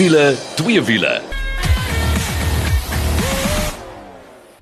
wiele, twee wiele.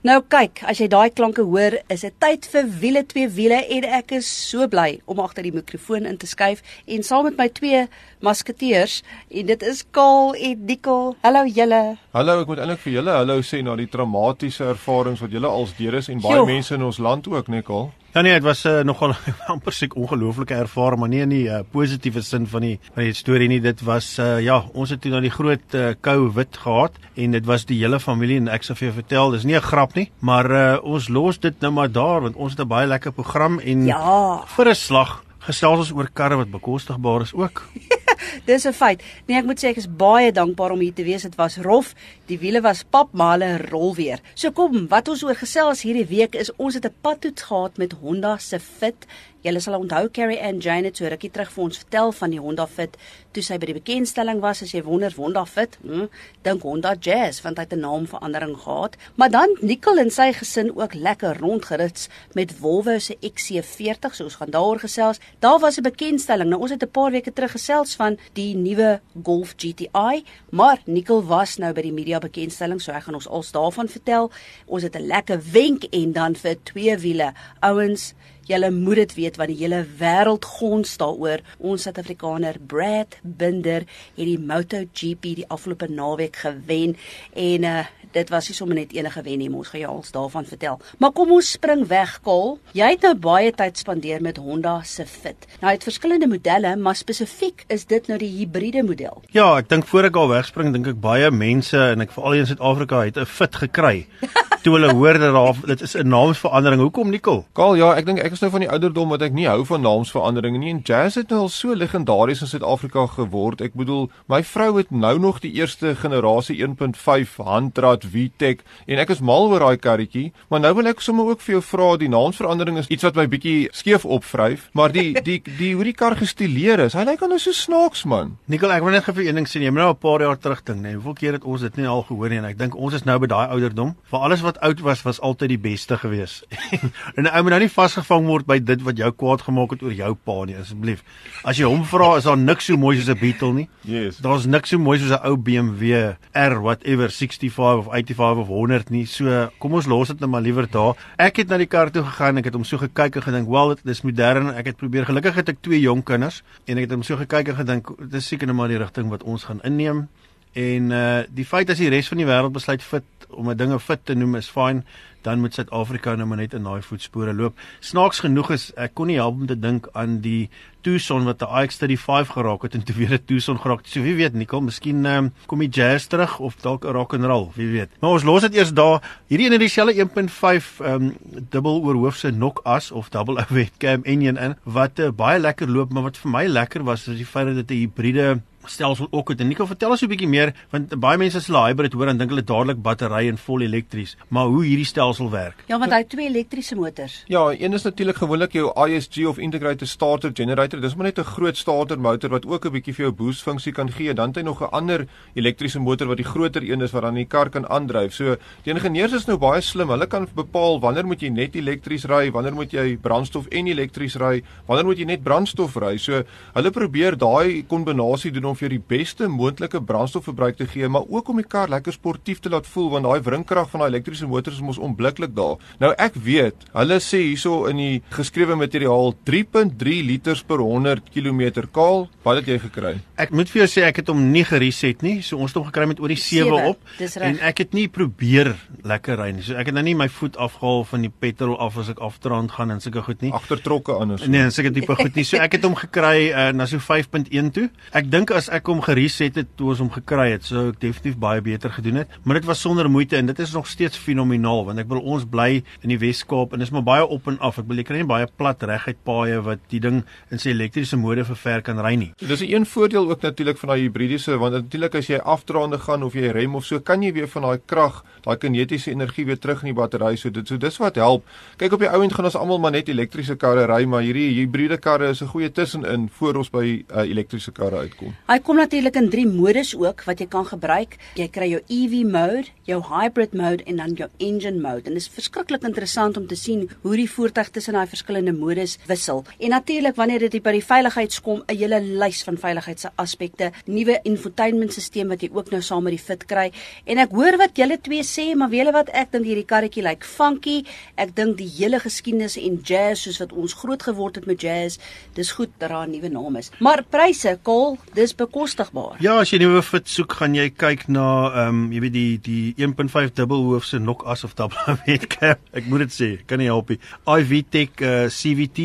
Nou kyk, as jy daai klanke hoor, is dit tyd vir wiele twee wiele en ek is so bly om agter die mikrofoon in te skuif en saam met my twee masketeers en dit is Kaal en Nicole. Hallo julle. Hallo, ek moet eintlik vir julle hallo sê na die traumatiese ervarings wat julle als deur is en baie Jo. mense in ons land ook, Nicole. Ja nee, dit was uh, nogal amper seker ongelooflike ervaring, maar nie in die uh, positiewe sin van die van die storie nie. Dit was uh, ja, ons het toe na die groot uh, COVID gehad en dit was die hele familie en ek sal vir jou vertel, dis nie 'n grap nie, maar uh, ons los dit nou maar daar want ons het 'n baie lekker program en Ja. vir 'n slag gesels ons oor karre wat bekostigbaar is ook. Dis 'n feit. Nee, ek moet sê ek is baie dankbaar om hier te wees. Dit was rof. Die wiele was pap, maar hulle rol weer. So kom, wat ons oor gesels hierdie week is ons het 'n padtoets gehad met Honda se Fit. Julle sal onthou Carrie Ann Jane het so rukkie terug vir ons vertel van die Honda Fit toe sy by die bekendstelling was. As jy wonder Honda Fit, hm, dink Honda Jazz want hy het 'n naamverandering gehad. Maar dan Nicole en sy gesin ook lekker rondgerits met Volvo se XC40, so ons gaan daaroor gesels. Daar was 'n bekendstelling. Nou ons het 'n paar weke terug gesels van die nuwe Golf GTI, maar Nicole was nou by die media bekendstelling, so hy gaan ons als daarvan vertel. Ons het 'n lekker wenk en dan vir twee wiele. Ouens, Julle moet dit weet want die hele wêreld gons daaroor. Ons Suid-Afrikaner Brad Binder het die MotoGP die afgelope naweek gewen en uh dit was nie sommer net enige wen nie, ons gaan jou als daarvan vertel. Maar kom ons spring weg, Kol. Jy het nou baie tyd spandeer met Honda se Fit. Nou hy het verskillende modelle, maar spesifiek is dit nou die hibriede model. Ja, ek dink voor ek al wegspring, dink ek baie mense en ek veral hier in Suid-Afrika het 'n fit gekry. toe hulle hoor dat daar dit is 'n naamsverandering. Hoekom Nicole? Kaal, ja, ek dink ek is nou van die ouderdom wat ek nie hou van naamsveranderinge nie en jazz het nou al so legendaries in Suid-Afrika geword. Ek bedoel, my vrou het nou nog die eerste generasie 1.5 handrat VTEC en ek is mal oor daai karretjie, maar nou wil ek sommer ook vir jou vra, die naamsverandering is iets wat my bietjie skeef opvryf, maar die die die hoe die kar gestileer is, hy lyk al nou so snaaks man. Nicole, ek wil net vir een ding sê. Jy moet nou 'n paar jaar terug dink, nee. Hoeveel keer het ons dit nie al gehoor nie en ek dink ons is nou by daai ouderdom. Vir alles wat oud was, was altyd die beste gewees. en ou moet nou nie vasgevang word by dit wat jou kwaad gemaak het oor jou pa nie, asseblief. As jy hom vra, is daar niks so mooi soos 'n Beetle nie. Yes. Daar's niks so mooi soos 'n ou BMW R whatever 65 of 85 of 100 nie. So kom ons los dit nou maar liewer daar. Ek het na die kar toe gegaan, ek het hom so gekyk en gedink, "Wel, dit is modern." Ek het probeer gelukkig het ek twee jong kinders en ek het hom so gekyk en gedink, "Dit is seker nou maar die rigting wat ons gaan inneem." En uh die feit as die res van die wêreld besluit fit om 'n dinge fit te noem is fyn, dan moet Suid-Afrika nou maar net in daai voetspore loop. Snaaks genoeg is ek kon nie help om te dink aan die Tucson wat 'n iX35 geraak het en toe weer 'n Tucson geraak. So wie weet Nicole, miskien um, kom die jazz terug of dalk 'n rock and roll, wie weet. Maar ons los dit eers daar. Hierdie een het dieselfde 1.5 ehm um, dubbel oorhoofse nokas of double overhead cam in wat uh, baie lekker loop, maar wat vir my lekker was is die feit dat dit 'n hibriede stelsel ook het. En Nico, vertel ons 'n bietjie meer want baie mense as hulle hybrid hoor dan dink hulle dadelik battery en vol elektries, maar hoe hierdie stelsel werk. Ja, want hy het twee elektriese motors. Ja, een is natuurlik gewoonlik jou ISG of integrated starter generator. Dis maar net 'n groot starter motor wat ook 'n bietjie vir jou boost funksie kan gee. Dan het hy nog 'n ander elektriese motor wat die groter een is wat dan die kar kan aandryf. So die ingenieurs is nou baie slim. Hulle kan bepaal wanneer moet jy net elektries ry, wanneer moet jy brandstof en elektries ry, wanneer moet jy net brandstof ry. So hulle probeer daai kombinasie doen om vir jou die beste moontlike brandstofverbruik te gee, maar ook om die kar lekker sportief te laat voel want daai wringkrag van daai elektriese motors is mos onblikklik daar. Nou ek weet, hulle sê hierso in die geskrewe materiaal 3.3 liters per 100 km kaal. Wat het jy gekry? Ek moet vir jou sê ek het hom nie gereset nie. So ons het hom gekry met oor die 7 Sewe, op. dis reg. En ek het nie probeer lekker ry nie. So ek het nou nie my voet afgehaal van die petrol af as ek afdraand gaan en sulke goed nie. Agtertrokke anders. Nee, seker tipe goed nie. So ek het hom gekry uh, na so 5.1 toe. Ek dink as ek hom gereset het toe ons hom gekry het, sou ek definitief baie beter gedoen het. Maar dit was sonder moeite en dit is nog steeds fenomenaal want ek wil ons bly in die Wes-Kaap en dis maar baie op en af. Ek wil jy kry nie baie plat reguit paaie wat die ding in sy elektriese mode vir ver kan ry nie. Dis 'n een voordeel ook natuurlik van daai hibridiese want natuurlik as jy afdraande gaan of jy rem of so kan jy weer van daai krag, daai kinetiese energie weer terug in die battery. So dit so dis wat help. Kyk op die ou end gaan ons almal maar net elektriese karre ry, maar hierdie hibriede karre is 'n goeie tussenin voor ons by uh, elektriese karre uitkom. Hy kom natuurlik in drie modus ook wat jy kan gebruik. Jy kry jou EV mode, jou hybrid mode en dan jou engine mode. En dit is verskriklik interessant om te sien hoe die voertuig tussen daai verskillende modus wissel. En natuurlik wanneer dit by die veiligheids kom, 'n hele lys van veiligheidsaspekte, nuwe infotainmentstelsel wat jy ook nou saam met die Fit kry. En ek hoor wat julle twee sê, maar weet julle wat ek dink hierdie karretjie lyk like funky. Ek dink die hele geskiedenis en jazz soos wat ons groot geword het met jazz, dis goed dat daar 'n nuwe naam is. Maar pryse, kol, dis bekostigbaar. Ja, as jy nuwe Fit soek, gaan jy kyk na ehm um, jy weet die die 1.5 dubbelhoof se knock as of double wetcap. Ek moet dit sê, kan nie help nie. IV Tech uh, CVT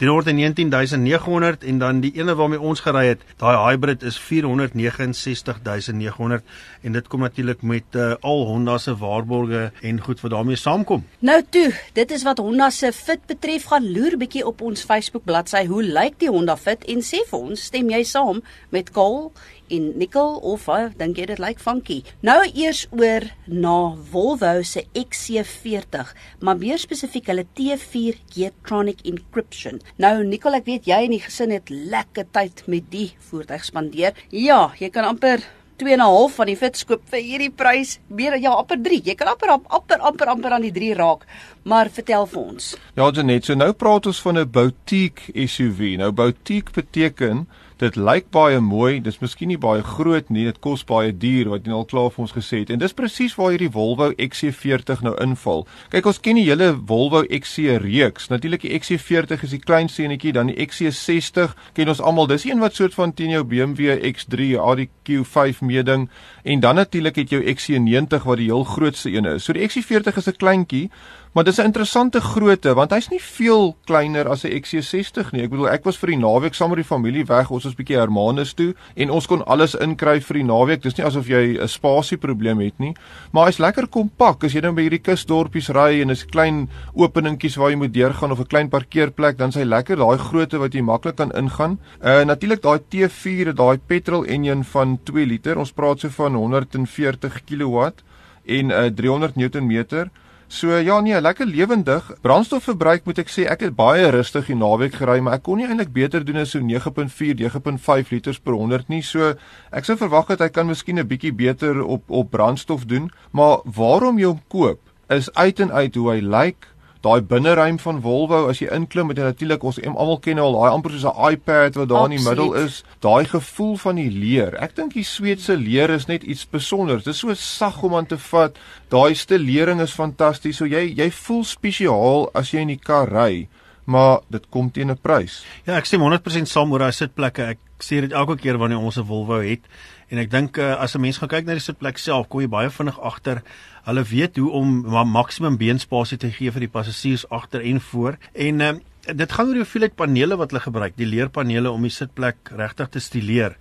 319900 en dan die ene waarmee ons gery het, daai hybrid is 469900 en dit kom natuurlik met uh, al Honda se waarborge en goed wat daarmee saamkom. Nou toe, dit is wat Honda se Fit betref, gaan loer bietjie op ons Facebook bladsy. Hoe lyk die Honda Fit en sê vir ons, stem jy saam met Kol en Nickel of uh, dink jy dit lyk funky? Nou eers oor na Volvo se XC40, maar meer spesifiek hulle T4 Getronic Encryption. Nou Nickel, ek weet jy en die gesin het lekker tyd met die voertuig spandeer. Ja, jy kan amper 2 en 'n half van die fitskoop vir hierdie prys. Meer ja, amper 3. Jy kan amper amper amper amper aan die 3 raak. Maar vertel vir ons. Ja, Janet, so nou praat ons van 'n boutique SUV. Nou boutique beteken dit lyk baie mooi, dis miskien nie baie groot nie, dit kos baie duur wat jy al klaar vir ons gesê het. En dis presies waar hierdie Volvo XC40 nou inval. Kyk, ons ken die hele Volvo XC reeks. Natuurlik die XC40 is die klein seentjie, dan die XC60 ken ons almal. Dis een wat soort van teen jou BMW X3 ADQ5 meeding en dan natuurlik het jou XC90 wat die heel grootste een is. So die XC40 is 'n kleintjie Maar dis 'n interessante grootte want hy's nie veel kleiner as 'n XC60 nie. Ek bedoel ek was vir die naweek saam met die familie weg. Ons was bietjie Hermanus toe en ons kon alles inkry vir die naweek. Dis nie asof jy 'n spasie probleem het nie, maar hy's lekker kompak. As jy nou by hierdie kusdorpies ry en is klein openingkies waar jy moet deurgaan of 'n klein parkeerplek, dan s'hy lekker daai grootte wat jy maklik kan ingaan. Uh natuurlik daai T4, daai petrol enjin van 2 liter. Ons praat so van 140 kW en uh 300 Newtonmeter. So ja nee, lekker lewendig. Brandstofverbruik moet ek sê ek het baie rustig die naweek gery, maar ek kon nie eintlik beter doen as so 9.4, 9.5 liters per 100 nie. So ek sou verwag het hy kan miskien 'n bietjie beter op op brandstof doen, maar waarom jy hom koop is uit en uit hoe hy lyk. Like, daai binneruim van Volvo as jy inklim met natuurlik ons almal ken al daai amper soos 'n iPad wat daar in die middel is daai gevoel van die leer. Ek dink die Sweedse leer is net iets spesiaals dit is so sag om aan te vat. Daai stelering is fantasties. So jy jy voel spesiaal as jy in die kar ry maar dit kom teen 'n prys ja ek stem 100% saam oor daai sitplekke ek sê dit elke keer wanneer ons 'n Volvo het en ek dink uh, as 'n mens gaan kyk na die sitplek self kom jy baie vinnig agter Hulle weet hoe om maksimum beenspasie te gee vir die passasiers agter en voor. En uh, dit gaan oor die hoeveelheid panele wat hulle gebruik, die leerpanele om die sitplek regtig te stileer.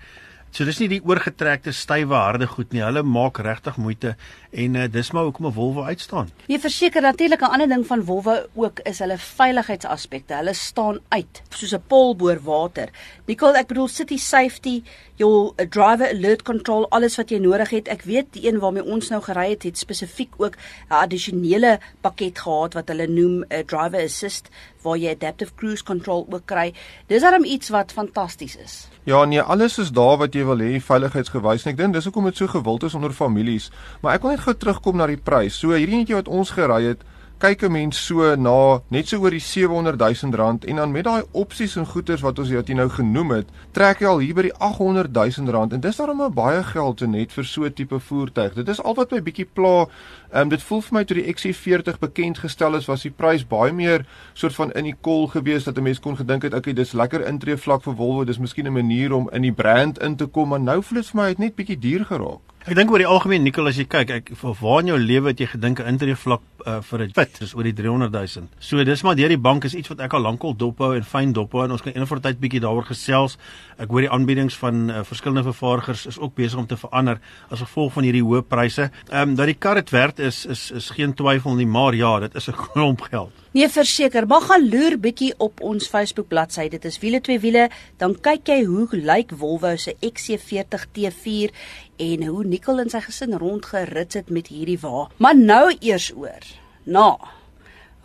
So dis nie die oorgetrekte stywe harde goed nie. Hulle maak regtig moeite en uh, dis maar hoekom 'n Volvo uitstaan. Nee, verseker natuurlik 'n ander ding van Volvo ook is hulle veiligheidsaspekte. Hulle staan uit soos 'n pol boor water. Nicole, ek bedoel city safety, jou uh, driver alert control, alles wat jy nodig het. Ek weet die een waarmee ons nou gery het, het spesifiek ook 'n addisionele pakket gehad wat hulle noem 'n uh, driver assist waar jy adaptive cruise control ook kry. Dis darem iets wat fantasties is. Ja, nee, alles is daar wat jy wil hê veiligheidsgewys. Ek dink dis hoekom dit so gewild is onder families. Maar ek wil net gou terugkom na die prys. So hierdie netjie wat ons gery het, kyk 'n mens so na net so oor die 700 000 rand en dan met daai opsies en goederes wat ons jy nou genoem het, trek jy al hier by die 800 000 rand en dis daarom baie geld te net vir so 'n tipe voertuig. Dit is al wat my bietjie pla. Ehm um, dit voel vir my toe die XC40 bekend gestel is, was die prys baie meer soort van in die kol gewees dat 'n mens kon gedink het, okay, dis lekker intree vlak vir Volvo, dis miskien 'n manier om in die brand in te kom, maar nou voel dit vir my het net bietjie duur geraak. Ek dink oor die algemeen Nikkel as jy kyk, ek waar in jou lewe het jy gedink 'n intree vlak uh, vir 'n fit is oor die 300 000. So dis maar deur die bank is iets wat ek al lankal dophou en fyn dophou en ons kan eendag vir tyd bietjie daaroor gesels. Ek hoor die aanbiedings van uh, verskillende vervaardigers is ook besig om te verander as gevolg van hierdie hoë pryse. Ehm um, dat die kar dit werd is is is geen twyfel nie, maar ja, dit is 'n klomp geld. Nee, verseker, maar gaan loer bietjie op ons Facebook bladsy. Dit is wiele twee wiele, dan kyk jy hoe lyk Volvo se XC40 T4 en hoe Nicole en sy gesin rondgerits het met hierdie wa. Maar nou eers oor. Na.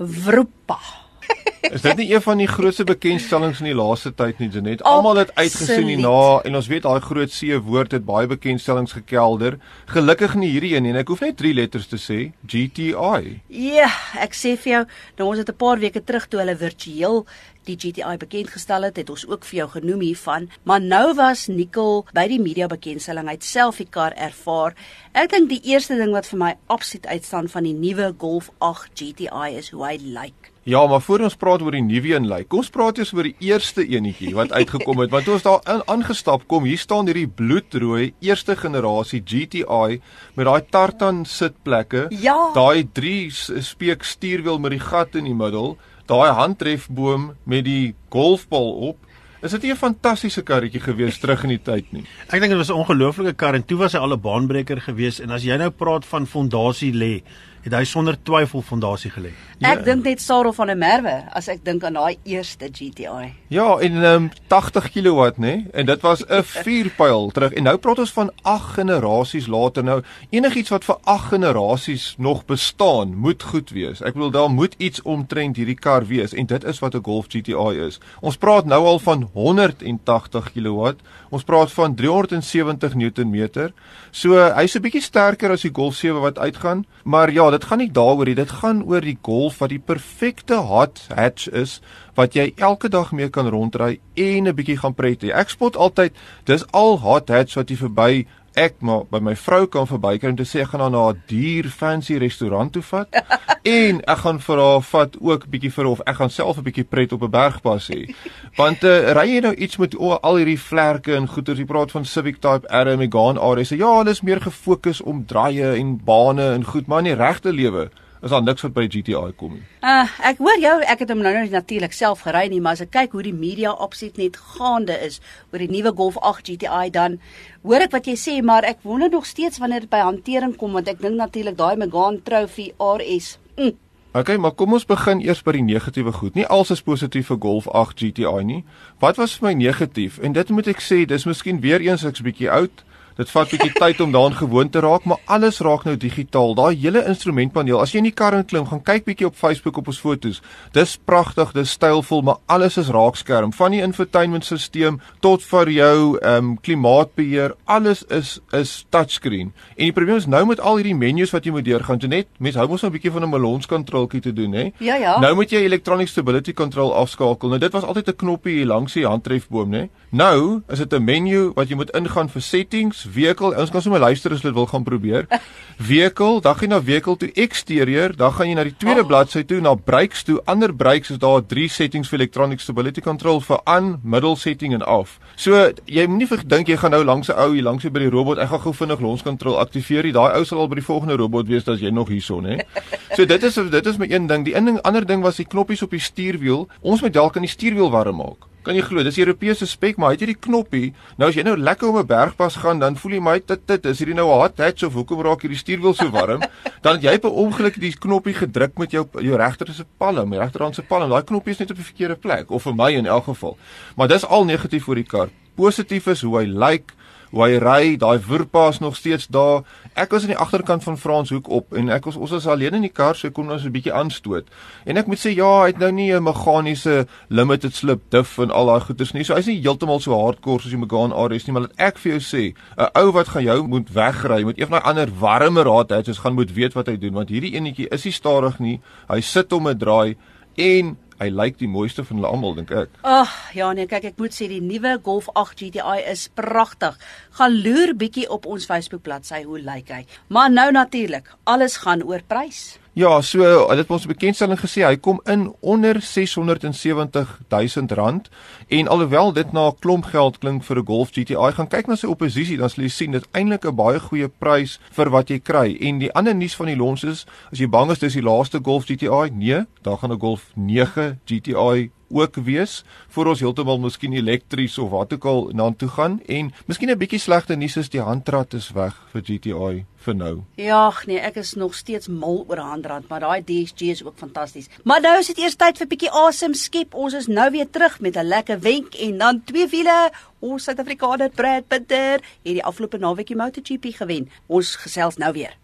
Wroepa. Is dit nie een van die grootste bekendstellings in die laaste tyd nie, Janet? Almal het uitgesien hierna en ons weet daai groot C woord het baie bekendstellings gekelder. Gelukkig nie hierdie een nie en ek hoef net 3 letters te sê, GTI. Ja, ek sê vir jou, nou ons het 'n paar weke terug toe hulle virtueel die GTI bekend gestel het, het ons ook vir jou genoem hiervan, maar nou was Nicole by die media bekendstelling uit self die kar ervaar. Ek dink die eerste ding wat vir my absoluut uitstaan van die nuwe Golf 8 GTI is hoe hy lyk. Ja, maar voor ons praat oor die nuwe een lyk. Kom ons praat eers oor die eerste enetjie wat uitgekom het. Want toe ons daar aangestap kom, hier staan hierdie bloedrooi eerste generasie GTI met daai tartan sitplekke, Ja. daai 3 speek stuurwiel met die gat in die middel, daai handtrefboom met die golfbal op. Is dit nie 'n fantastiese karretjie gewees terug in die tyd nie? Ek dink dit was 'n ongelooflike kar en toe was hy al 'n baanbreker geweest en as jy nou praat van fondasie lê, het hy sonder twyfel fondasie gelê. Ek Ja. dink net Sarel van der Merwe as ek dink aan daai eerste GTI. Ja, en um, 80 kW nê, en dit was 'n vuurpyl terug. En nou praat ons van 8 generasies later. Nou enigiets wat vir 8 generasies nog bestaan, moet goed wees. Ek bedoel daar moet iets omtrent hierdie kar wees en dit is wat 'n Golf GTI is. Ons praat nou al van 180 kW. Ons praat van 370 Newtonmeter. So hy's 'n bietjie sterker as die Golf 7 wat uitgaan, maar ja, dit gaan nie daaroor nie. Dit gaan oor die Golf wat die perfekte hot hatch is wat jy elke dag mee kan rondry en 'n bietjie gaan pret hê. Ek spot altyd, dis al hot hatch wat jy verby ek maar by my vrou kan verbykry om te sê ek gaan haar na 'n duur fancy restaurant toe vat en ek gaan vir haar vat ook bietjie vir of ek gaan self 'n bietjie pret op 'n bergpas hê. Want uh, ry jy nou iets met o, al hierdie vlerke en goeters, jy praat van Civic Type R, Megane RS. Ja, hulle is meer gefokus om draaie en bane en goed, maar in die regte lewe is daar niks wat by GTI kom nie. Uh, ek hoor jou, ek het hom nou nou natuurlik self gery nie, maar as ek kyk hoe die media opset net gaande is oor die nuwe Golf 8 GTI dan hoor ek wat jy sê, maar ek wonder nog steeds wanneer dit by hantering kom want ek dink natuurlik daai Megane Trophy RS. Mm. Okay, maar kom ons begin eers by die negatiewe goed. Nie alles is positief vir Golf 8 GTI nie. Wat was vir my negatief? En dit moet ek sê, dis miskien weer eens ek's bietjie oud. Dit vat bietjie tyd om daaraan gewoon te raak, maar alles raak nou digitaal. Daai hele instrumentpaneel, as jy in die kar inklim, gaan kyk bietjie op Facebook op ons foto's. Dis pragtig, dis stylvol, maar alles is raakskerm. Van die infotainmentstelsel tot vir jou ehm um, klimaatbeheer, alles is is touchscreen. En die probleem is nou met al hierdie menus wat jy moet deurgaan, toe net mense hou mos nou 'n bietjie van 'n melonskontrolkie te doen, hè? Ja, ja. Nou moet jy electronic stability control afskakel. Nou dit was altyd 'n knoppie hier langs die handtrefboom, né? Nou is dit 'n menu wat jy moet ingaan vir settings, vehicle. Ons kan sommer luister as jy dit wil gaan probeer. Vehicle, dan gaan jy na vehicle toe exterior, dan gaan jy na die tweede Oh. bladsy toe na brakes toe. Ander brakes is daar drie settings vir electronic stability control vir aan, middel setting en af. So jy moenie dink jy gaan nou langs 'n ou hier langs by die robot, ek gaan gou vinnig lonskontrol aktiveer. Die daai ou sal al by die volgende robot wees as jy nog hierson, hè. So dit is dit is my een ding. Die een ding, ander ding was die knoppies op die stuurwiel. Ons moet dalk aan die stuurwiel warm maak. Kan jy glo, dis Europese spek, maar hy het hierdie knoppie. Nou as jy nou lekker om 'n bergpas gaan, dan voel jy my dit dit is hierdie nou 'n hot hatch of hoekom raak hierdie stuurwiel so warm? dan het jy per ongeluk die knoppie gedruk met jou jou regter se palm, jou regterhand se palm. Daai knoppie is net op die verkeerde plek of vir my in elk geval. Maar dis al negatief vir die kar. Positief is hoe hy lyk, hoe hy ry, daai woerpaas nog steeds daar. Ek was aan die agterkant van Franshoek op en ek was ons was alleen in die kar, so kon so 'n bietjie aanstoot. En ek moet sê ja, hy het nou nie 'n meganiese limited slip diff en al daai goeders nie. So hy's nie heeltemal so hardcore soos die Megane RS nie, maar laat ek vir jou sê, 'n ou wat gaan jou moet wegry met een van daai ander warmer het, soos gaan moet weet wat hy doen, want hierdie enetjie is nie stadig nie. Hy sit om 'n draai en hy lyk die mooiste van hulle almal dink ek. Ag, ja nee, kyk ek moet sê die nuwe Golf 8 GTI is pragtig. Gaan loer bietjie op ons Facebook bladsy hoe lyk hy. Maar nou natuurlik, alles gaan oor prys. Ja, so hulle het ons 'n bekendstelling gesê hy kom in onder 670 000 rand en alhoewel dit na 'n klomp geld klink vir 'n Golf GTI, gaan kyk na sy oppositie dan sal jy sien dit eintlik 'n baie goeie prys vir wat jy kry. En die ander nuus van die lons is, as jy bang is dis die laaste Golf GTI, nee, daar gaan 'n Golf 9 GTI ook wees voor ons heeltemal miskien elektries of wat ook al na toe gaan en miskien 'n bietjie slegte nuus is die handrat is weg vir GTI vir nou. Ja, nee, ek is nog steeds mal oor handrand, maar daai DSG is ook fantasties. Maar nou is dit eers tyd vir bietjie asem skep. Ons is nou weer terug met 'n lekker wenk en dan twee wiele. Ons Suid-Afrikaner Brad Bitter het die afgelope naweekie MotoGP gewen. Ons gesels nou weer.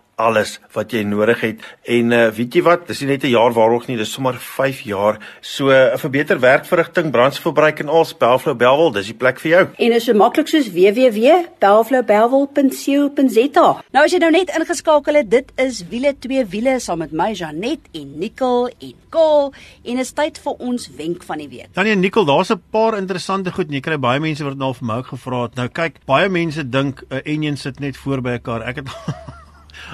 alles wat jy nodig het. En uh, weet jy wat, dis nie net 'n jaar waarog nie, dis sommer 5 jaar. So 'n uh, vir beter werkverrigting, brandstofverbruik en al Belflow Belwel, dis die plek vir jou. En is so maklik soos www.belflowbelwel.co.za. Nou as jy nou net ingeskakel het, dit is wiele twee wiele saam met my Janet en Nicole en Kol en is tyd vir ons wenk van die week. Dan nee Nicole, daar's 'n paar interessante goed en jy kry baie mense wat nou vir my gevra het. Nou kyk, baie mense dink 'n uh, enjin sit net voor by 'n kar. Ek het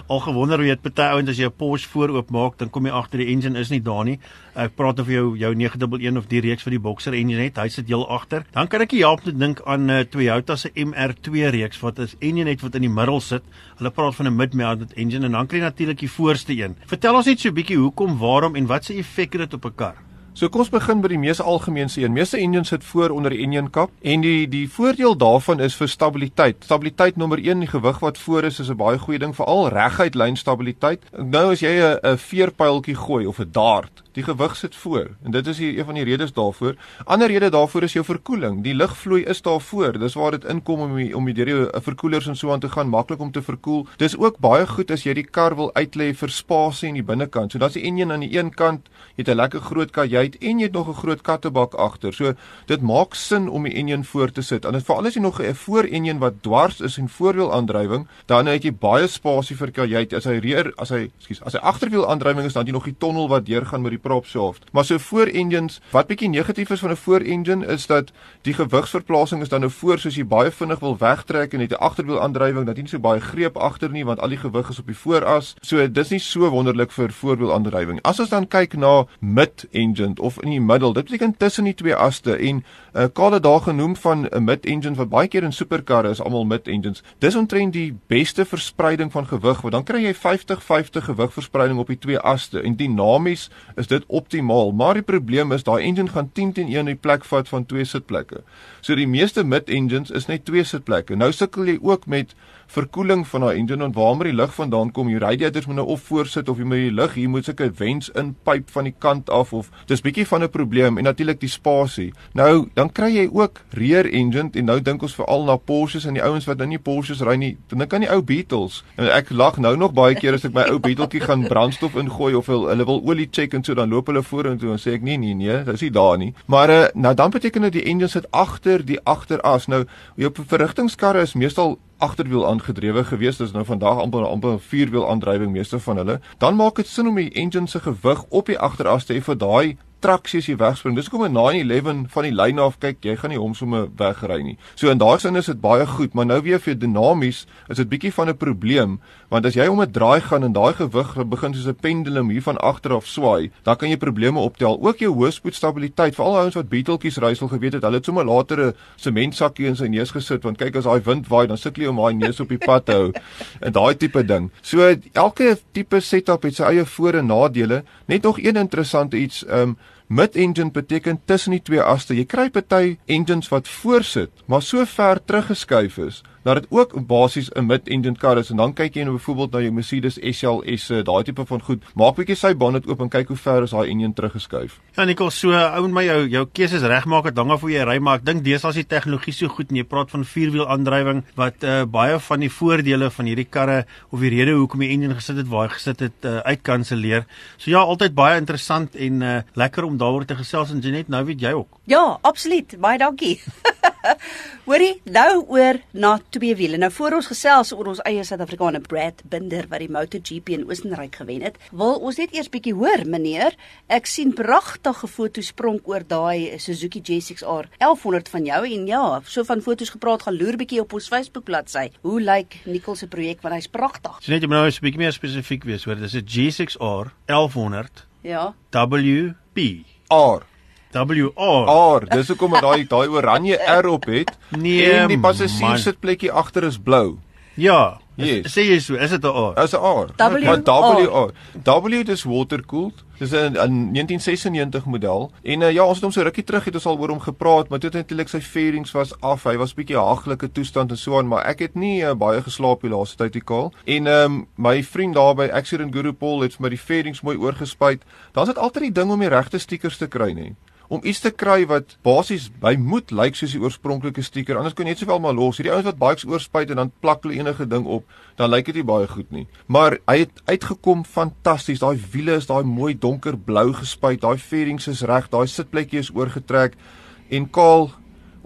al gewonder weet party ouens as jy 'n Porsche vooroop maak, dan kom jy agter die engine is nie daar nie. Ek praat nou vir jou jou 911 of die reeks vir die Boxer engine net, hy sit heel agter. Dan kan ek jou help met dink aan 'n uh, Toyota se MR2 reeks wat is engine net wat in die middel sit. Hulle praat van 'n mid-mounted engine en dan kry jy natuurlik die voorste een. Vertel ons net so 'n bietjie hoekom, waarom en wat se effek het dit op 'n kar? So kom ons begin by die mees algemeenste een. Meeste engines sit voor onder die engine kap en die die voordeel daarvan is vir stabiliteit. Stabiliteit nommer 1, die gewig wat voor is is 'n baie goeie ding veral reguit lynstabiliteit. Nou as jy 'n veerpyltjie gooi of 'n dart, die gewig sit voor en dit is hier een van die redes daarvoor. Ander rede daarvoor is jou verkoeling. Die lugvloei is daar voor. Dis waar dit inkom om die, om die deur jou verkoelers en so aan te gaan, maklik om te verkoel. Dis ook baie goed as jy die kar wil uitlê vir spasie in die binnekant. So dat's die enjin aan die een kant, jy het 'n lekker groot kajuit uit en jy het nog 'n groot kattebak agter. So dit maak sin om die enjin voor te sit. En dit veral as jy nog 'n voor enjin wat dwars is en voorwiel aandrywing, dan het jy baie spasie vir kajuit. As hy reer, as hy, ekskuus, as hy agterwiel aandrywing is, dan het jy nog die tonnel wat deurgaan met die prop shaft. Maar so voor engines, wat bietjie negatief is van 'n voor engine is dat die gewigsverplasing is dan nou voor soos jy baie vinnig wil wegtrek en het 'n agterwiel aandrywing dat jy nie so baie greep agter nie want al die gewig is op die vooras. So dis nie so wonderlik vir voorwiel aandrywing. As ons dan kyk na mid engine of in die middel. Dit beteken tussen die twee aste en uh, Karl het daar genoem van 'n mid-engine wat baie keer in superkarre is almal mid-engines. Dis omtrent die beste verspreiding van gewig, want dan kry jy 50-50 gewigverspreiding op die twee aste en dinamies is dit optimaal. Maar die probleem is daai engine gaan 10 teen 1 die plek vat van twee sitplekke. So die meeste mid-engines is net twee sitplekke. Nou sukkel jy ook met verkoeling van daai engine en waar moet die lug vandaan kom? Die radiators moet nou of voorsit of jy moet die lug hier moet sulke vents inpyp van die kant af of dis bietjie van 'n probleem en natuurlik die spasie. Nou dan kry jy ook rear engine en nou dink ons veral na Porsches en die ouens wat nou nie Porsches ry nie. Dan kan die ou Beetles. En ek lag nou nog baie keer as ek my ou Beetletjie gaan brandstof ingooi of hulle, hulle wil olie check en so dan loop hulle vorentoe en sê ek nee nee nee, dis nie daar nie. Maar uh, nou dan beteken dit die engine sit agter die agteras. Nou jou verrigtingskarre is meestal agterwiel aangedrewe gewees. Dis nou vandag amper amper vierwiel aandrywing meeste van hulle. Dan maak dit sin om die engine se gewig op die agteras te hê vir daai traksie as jy wegspring. Dis kom 'n 911 van die lyn af kyk, jy gaan nie hom sommer wegry nie. So in daai sin is dit baie goed, maar nou weer vir dinamies is dit bietjie van 'n probleem, want as jy om 'n draai gaan en daai gewig begin soos 'n pendulum hier van agter af swaai, dan kan jy probleme optel. Ook jou hoëspoedstabiliteit, veral ouens wat beeteltjies ry sal geweet het, hulle het sommer later 'n sementsakkie in sy neus gesit want kyk as daai wind waai, dan sukkel jy om daai neus op die pad hou en daai tipe ding. So elke tipe setup het sy eie voor en nadele. Net nog een interessante iets, ehm um, Mid-engine beteken tussen die twee aste. Jy kry party engines wat voorsit, maar so ver teruggeskuif is dat dit ook basies 'n mid-engine kar is en dan kyk jy nou byvoorbeeld na jou Mercedes SLS, daai tipe van goed. Maak bietjie sy bonnet oop en kyk hoe ver is daai engine teruggeskuif. Ja, Nicole, so ou en my jou jou keuses regmaak het hang af hoe jy ry, maar ek dink deesdae is die tegnologie so goed en jy praat van vierwiel aandrywing wat uh, baie van die voordele van hierdie karre of die rede hoekom die engine gesit het waar hy gesit het uh, uitkanselleer. So ja, altyd baie interessant en uh, lekker om daaroor te gesels en Jenet, nou weet jy ook. Ja, absoluut. Baie dankie. Hoorie, nou oor na twee wiele. Nou voor ons gesels oor ons eie Suid-Afrikaner Brad Binder wat die MotoGP in Oostenryk gewen het, wil ons net eers bietjie hoor, meneer. Ek sien pragtige foto's spronk oor daai Suzuki J6R 1100 van jou en ja, so van foto's gepraat, gaan loer bietjie op ons Facebook bladsy. Hoe lyk Nicole se projek want hy's pragtig. So net jy moet nou 'n bietjie meer spesifiek wees, hoor. Dis 'n J6R 1100. Ja. WP. R. WR. R, dis hoekom dit daai daai oranje R op het. Nee, en die passasier sitplekkie agter is blou. Ja. Yes. Sê jy so, is dit 'n R? Dis 'n R. W Maar W R. R. W dis watercooled. Dis 'n 'n 1996 model. En uh, ja, ons het hom so rukkie terug het ons al oor hom gepraat, maar toe eintlik sy fairings was af. Hy was bietjie haglike toestand en so aan, maar ek het nie uh, baie geslaap die laaste tyd die kaal. En ehm um, my vriend daar by Accident Guru Paul het vir my die fairings mooi oorgespuit. Dan's dit altyd die ding om die regte stickers te kry, nê om iets te kry wat basies by moet lyk soos die oorspronklike stiker. Anders kan jy net sowel maar los. Hierdie ouens wat bikes oorspuit en dan plak hulle enige ding op, dan lyk dit nie baie goed nie. Maar hy het uitgekom fantasties. Daai wiele is daai mooi donkerblou gespuit. Daai fairings is reg. Daai sitplekkie is oorgetrek en kaal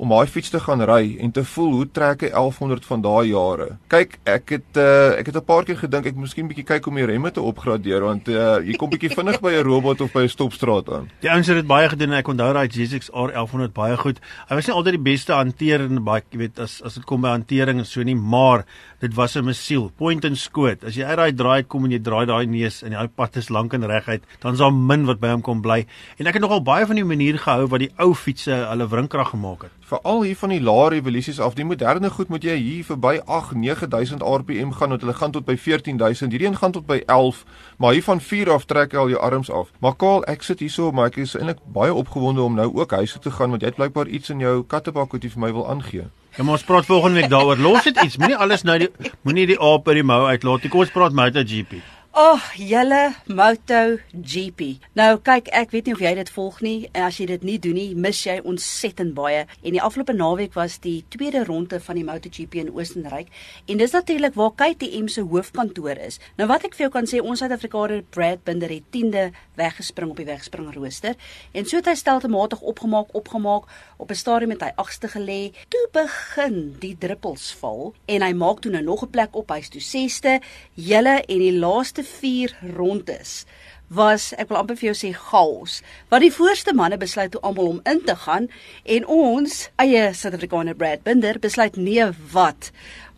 om daai fiets te gaan ry en te voel hoe trek hy 1100 van daai jare. Kyk, ek het uh, ek het 'n paar keer gedink ek moet miskien bietjie kyk om die remme te opgradeer want uh, jy kom bietjie vinnig by 'n robot of by 'n stopstraat aan. Die ouens het dit baie gedoen en ek onthou daai GSX R1100 baie goed. Hy was nie altyd die beste hanteer en baie, jy weet, as as dit kom by hantering en so nie, maar dit was 'n missiel, point and skoot. As jy uit daai draai kom en jy draai daai neus en die pad is lank en reguit, dan is daar min wat by hom kom bly. En ek het nogal baie van die manier gehou wat die ou fietsse hulle wrinkrag gemaak het. Veral hier van die lae revolusies af, die moderne goed moet jy hier verby 8 9000 rpm gaan want hulle gaan tot by 14000. Hierdie een gaan tot by 11, maar hier van 4 af trek al jou arms af. Maar Kaal, ek sit hierso, maar ek is eintlik baie opgewonde om nou ook huis toe te gaan want jy het blykbaar iets in jou kattebak wat jy vir my wil aangee. Ja, maar ons praat volgende week daaroor. Los dit iets. Moenie alles nou die moenie die aap uit die mou uitlaat nie. Kom ons praat MotoGP. Ag, oh, julle Moto GP. Nou kyk, ek weet nie of jy dit volg nie. En as jy dit nie doen nie, mis jy ontsettend baie. En die afgelope naweek was die tweede ronde van die Moto GP in Oostenryk. En dis natuurlik waar KTM se hoofkantoor is. Nou wat ek vir jou kan sê, ons Suid-Afrikaner Brad Binder het 10de weggespring op die wegspring rooster. En so het hy stelselmatig opgemaak, opgemaak. Op 'n stadium het hy agste gelê. Toe begin die druppels val en hy maak toe nou nog 'n plek op. Hy's toe 6ste. Julle en die laaste 4 rondes was ek wil amper vir jou sê chaos. Want die voorste manne besluit toe almal om in te gaan en ons eie Suid-Afrikaner Brad Binder besluit nee wat.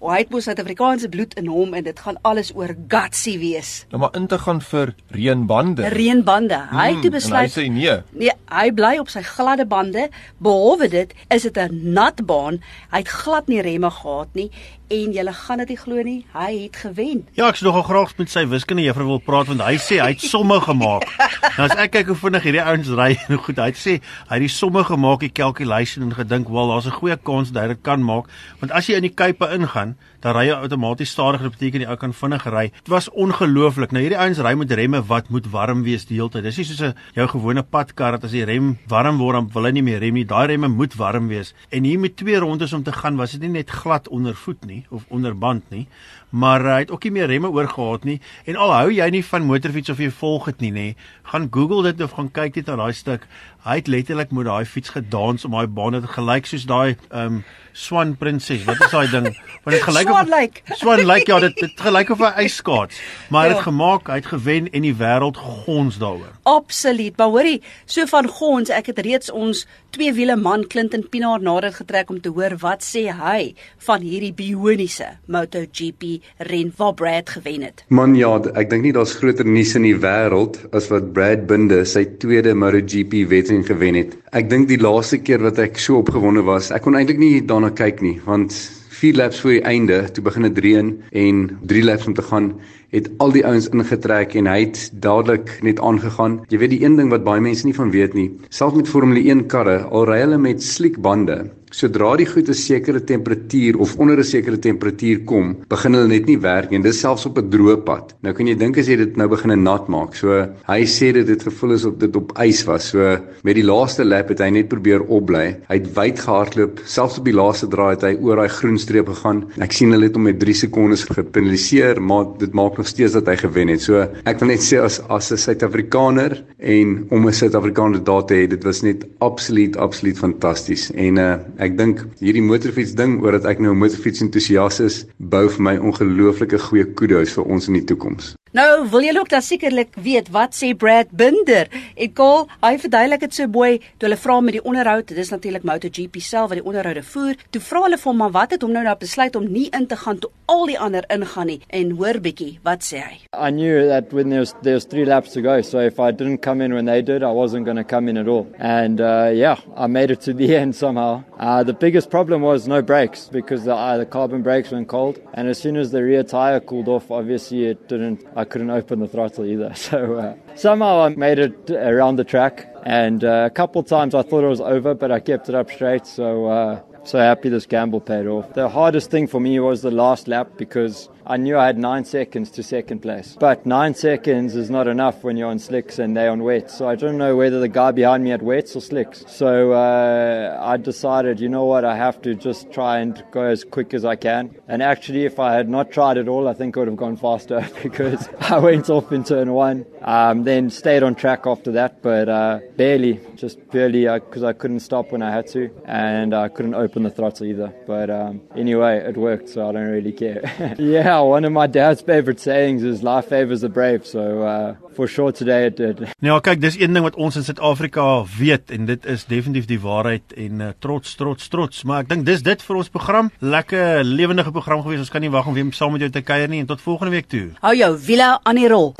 O, hy het mos Suid-Afrikaanse bloed in hom en dit gaan alles oor gutsie wees. Nou maar in te gaan vir reënbande. Reënbande. Hy het toe Hmm, besluit hy sê nee. Nee, hy bly op sy gladde bande. Behalwe dit, is dit 'n nat baan. Hy het glad nie remme gehad nie en jy gaan dit nie glo nie, hy het gewen. Ja, ek sou nogal graag met sy wiskunde juffrou wil praat want hy sê hy het somme gemaak. nou as ek kyk hoe vinnig hierdie ouens ry en hoe goed hy het sê hy het die somme gemaak, die calculation en gedink, "Wel, daar's 'n goeie kans dat hy dit kan maak." Want as jy in die kuipe ingaan, dan ry jy outomaties stadiger, dit beteken jy ou kan vinnig ry. Dit was ongelooflik. Nou hierdie ouens ry met remme wat moet warm wees die hele tyd. Dis nie soos 'n jou gewone padkar dat as die rem warm word dan wil hy nie meer rem nie. Daai remme moet warm wees. En hier met twee rondes om te gaan, was dit nie net glad onder voet nie of onder band nie, maar hy het ook nie meer remme oorgehad nie. En al hou jy nie van motorfiets of jy volg dit nie, nê, gaan Google dit of gaan kyk net na daai stuk. Hy het letterlik met daai fiets gedans om daai baan dit gelyk soos daai ehm um, Swan Prinses. Wat is daai ding? Want dit gelyk Swan Lake. Swan Lake ja, dit dit gelyk of 'n ijskaats. Maar hy het Ja. dit gemaak, hy het gewen en die wêreld gons daaroor. Absoluut. Maar hoorie, so van gons, ek het reeds ons twee wiele man Clinton Pinaar nader getrek om te hoor wat sê hy van hierdie bioniese MotoGP ren waar Brad gewen het. Man ja, ek dink nie daar's groter nuus in die wêreld as wat Brad Binder sy tweede MotoGP wedren gewen het. Ek dink die laaste keer wat ek so opgewonde was, ek kon eintlik nie daarna kyk nie, want 4 laps voor die einde, toe begin dit reën en 3 laps om te gaan, het al die ouens ingetrek en hy het dadelik net aangegaan. Jy weet die een ding wat baie mense nie van weet nie, selfs met Formule 1 karre, al ry hulle met sliek bande, Sodra die goed 'n sekere temperatuur of onder 'n sekere temperatuur kom, begin hulle net nie werk nie. En dis selfs op 'n droë pad. Nou kan jy dink as jy dit nou begin nat maak. So hy sê dit het gevoel asof dit op ys was. So met die laaste lap het hy net probeer opbly. Hy het wyd gehardloop. Selfs op die laaste draai het hy oor daai groen streep gegaan. Ek sien hulle het hom met 3 sekondes gepenaliseer, maar dit maak nog steeds dat hy gewen het. So ek wil net sê as as 'n Suid-Afrikaner en om 'n Suid-Afrikaner daar te hê, dit was net absoluut absoluut fantasties. En uh ek dink hierdie motorfiets ding oor dat ek nou 'n motorfiets entoesias is, bou vir my ongelooflike goeie kudos vir ons in die toekoms. Nou, wil julle ook dan sekerlik weet wat sê Brad Binder? En Kol, hy verduidelik dit so mooi toe hulle vra met die onderhoud, dit is natuurlik MotoGP self wat die onderhoude voer. Toe vra hulle vir hom wat het hom nou nou besluit om nie in te gaan toe al die ander ingaan nie en hoor bietjie wat sê hy. I knew that when there was there was three laps to go, so if I didn't come in when they did, I wasn't going to come in at all. And uh, yeah, I made it to the end somehow. Uh, the biggest problem was no brakes because the, uh, the carbon brakes went cold, and as soon as the rear tire cooled off, obviously it didn't. I couldn't open the throttle either. So uh, somehow I made it around the track, and uh, a couple times I thought it was over, but I kept it up straight. So uh, so happy this gamble paid off. The hardest thing for me was the last lap because I knew I had nine seconds to second place. But nine seconds is not enough when you're on slicks and they're on wets. So I don't know whether the guy behind me had wets or slicks. So uh, I decided, you know what, I have to just try and go as quick as I can. And actually, if I had not tried at all, I think I would have gone faster because I went off in turn one. Um, then stayed on track after that, but uh, barely, just barely, because uh, I couldn't stop when I had to, and I couldn't open the throttle either. But um, anyway, it worked, so I don't really care. yeah, one of my dad's favorite sayings is "Life favors the brave." So uh, for sure today it did. Nou kyk, dis een ding wat ons in Suid-Afrika weet en dit is definitief die waarheid en uh, trots, trots, trots. Maar ek dink dis dit vir ons program. Lekker lewendige program gewees. Ons kan nie wag om weer saam met jou te kuier nie en tot volgende week toe. Hou jou wiele aan die rol.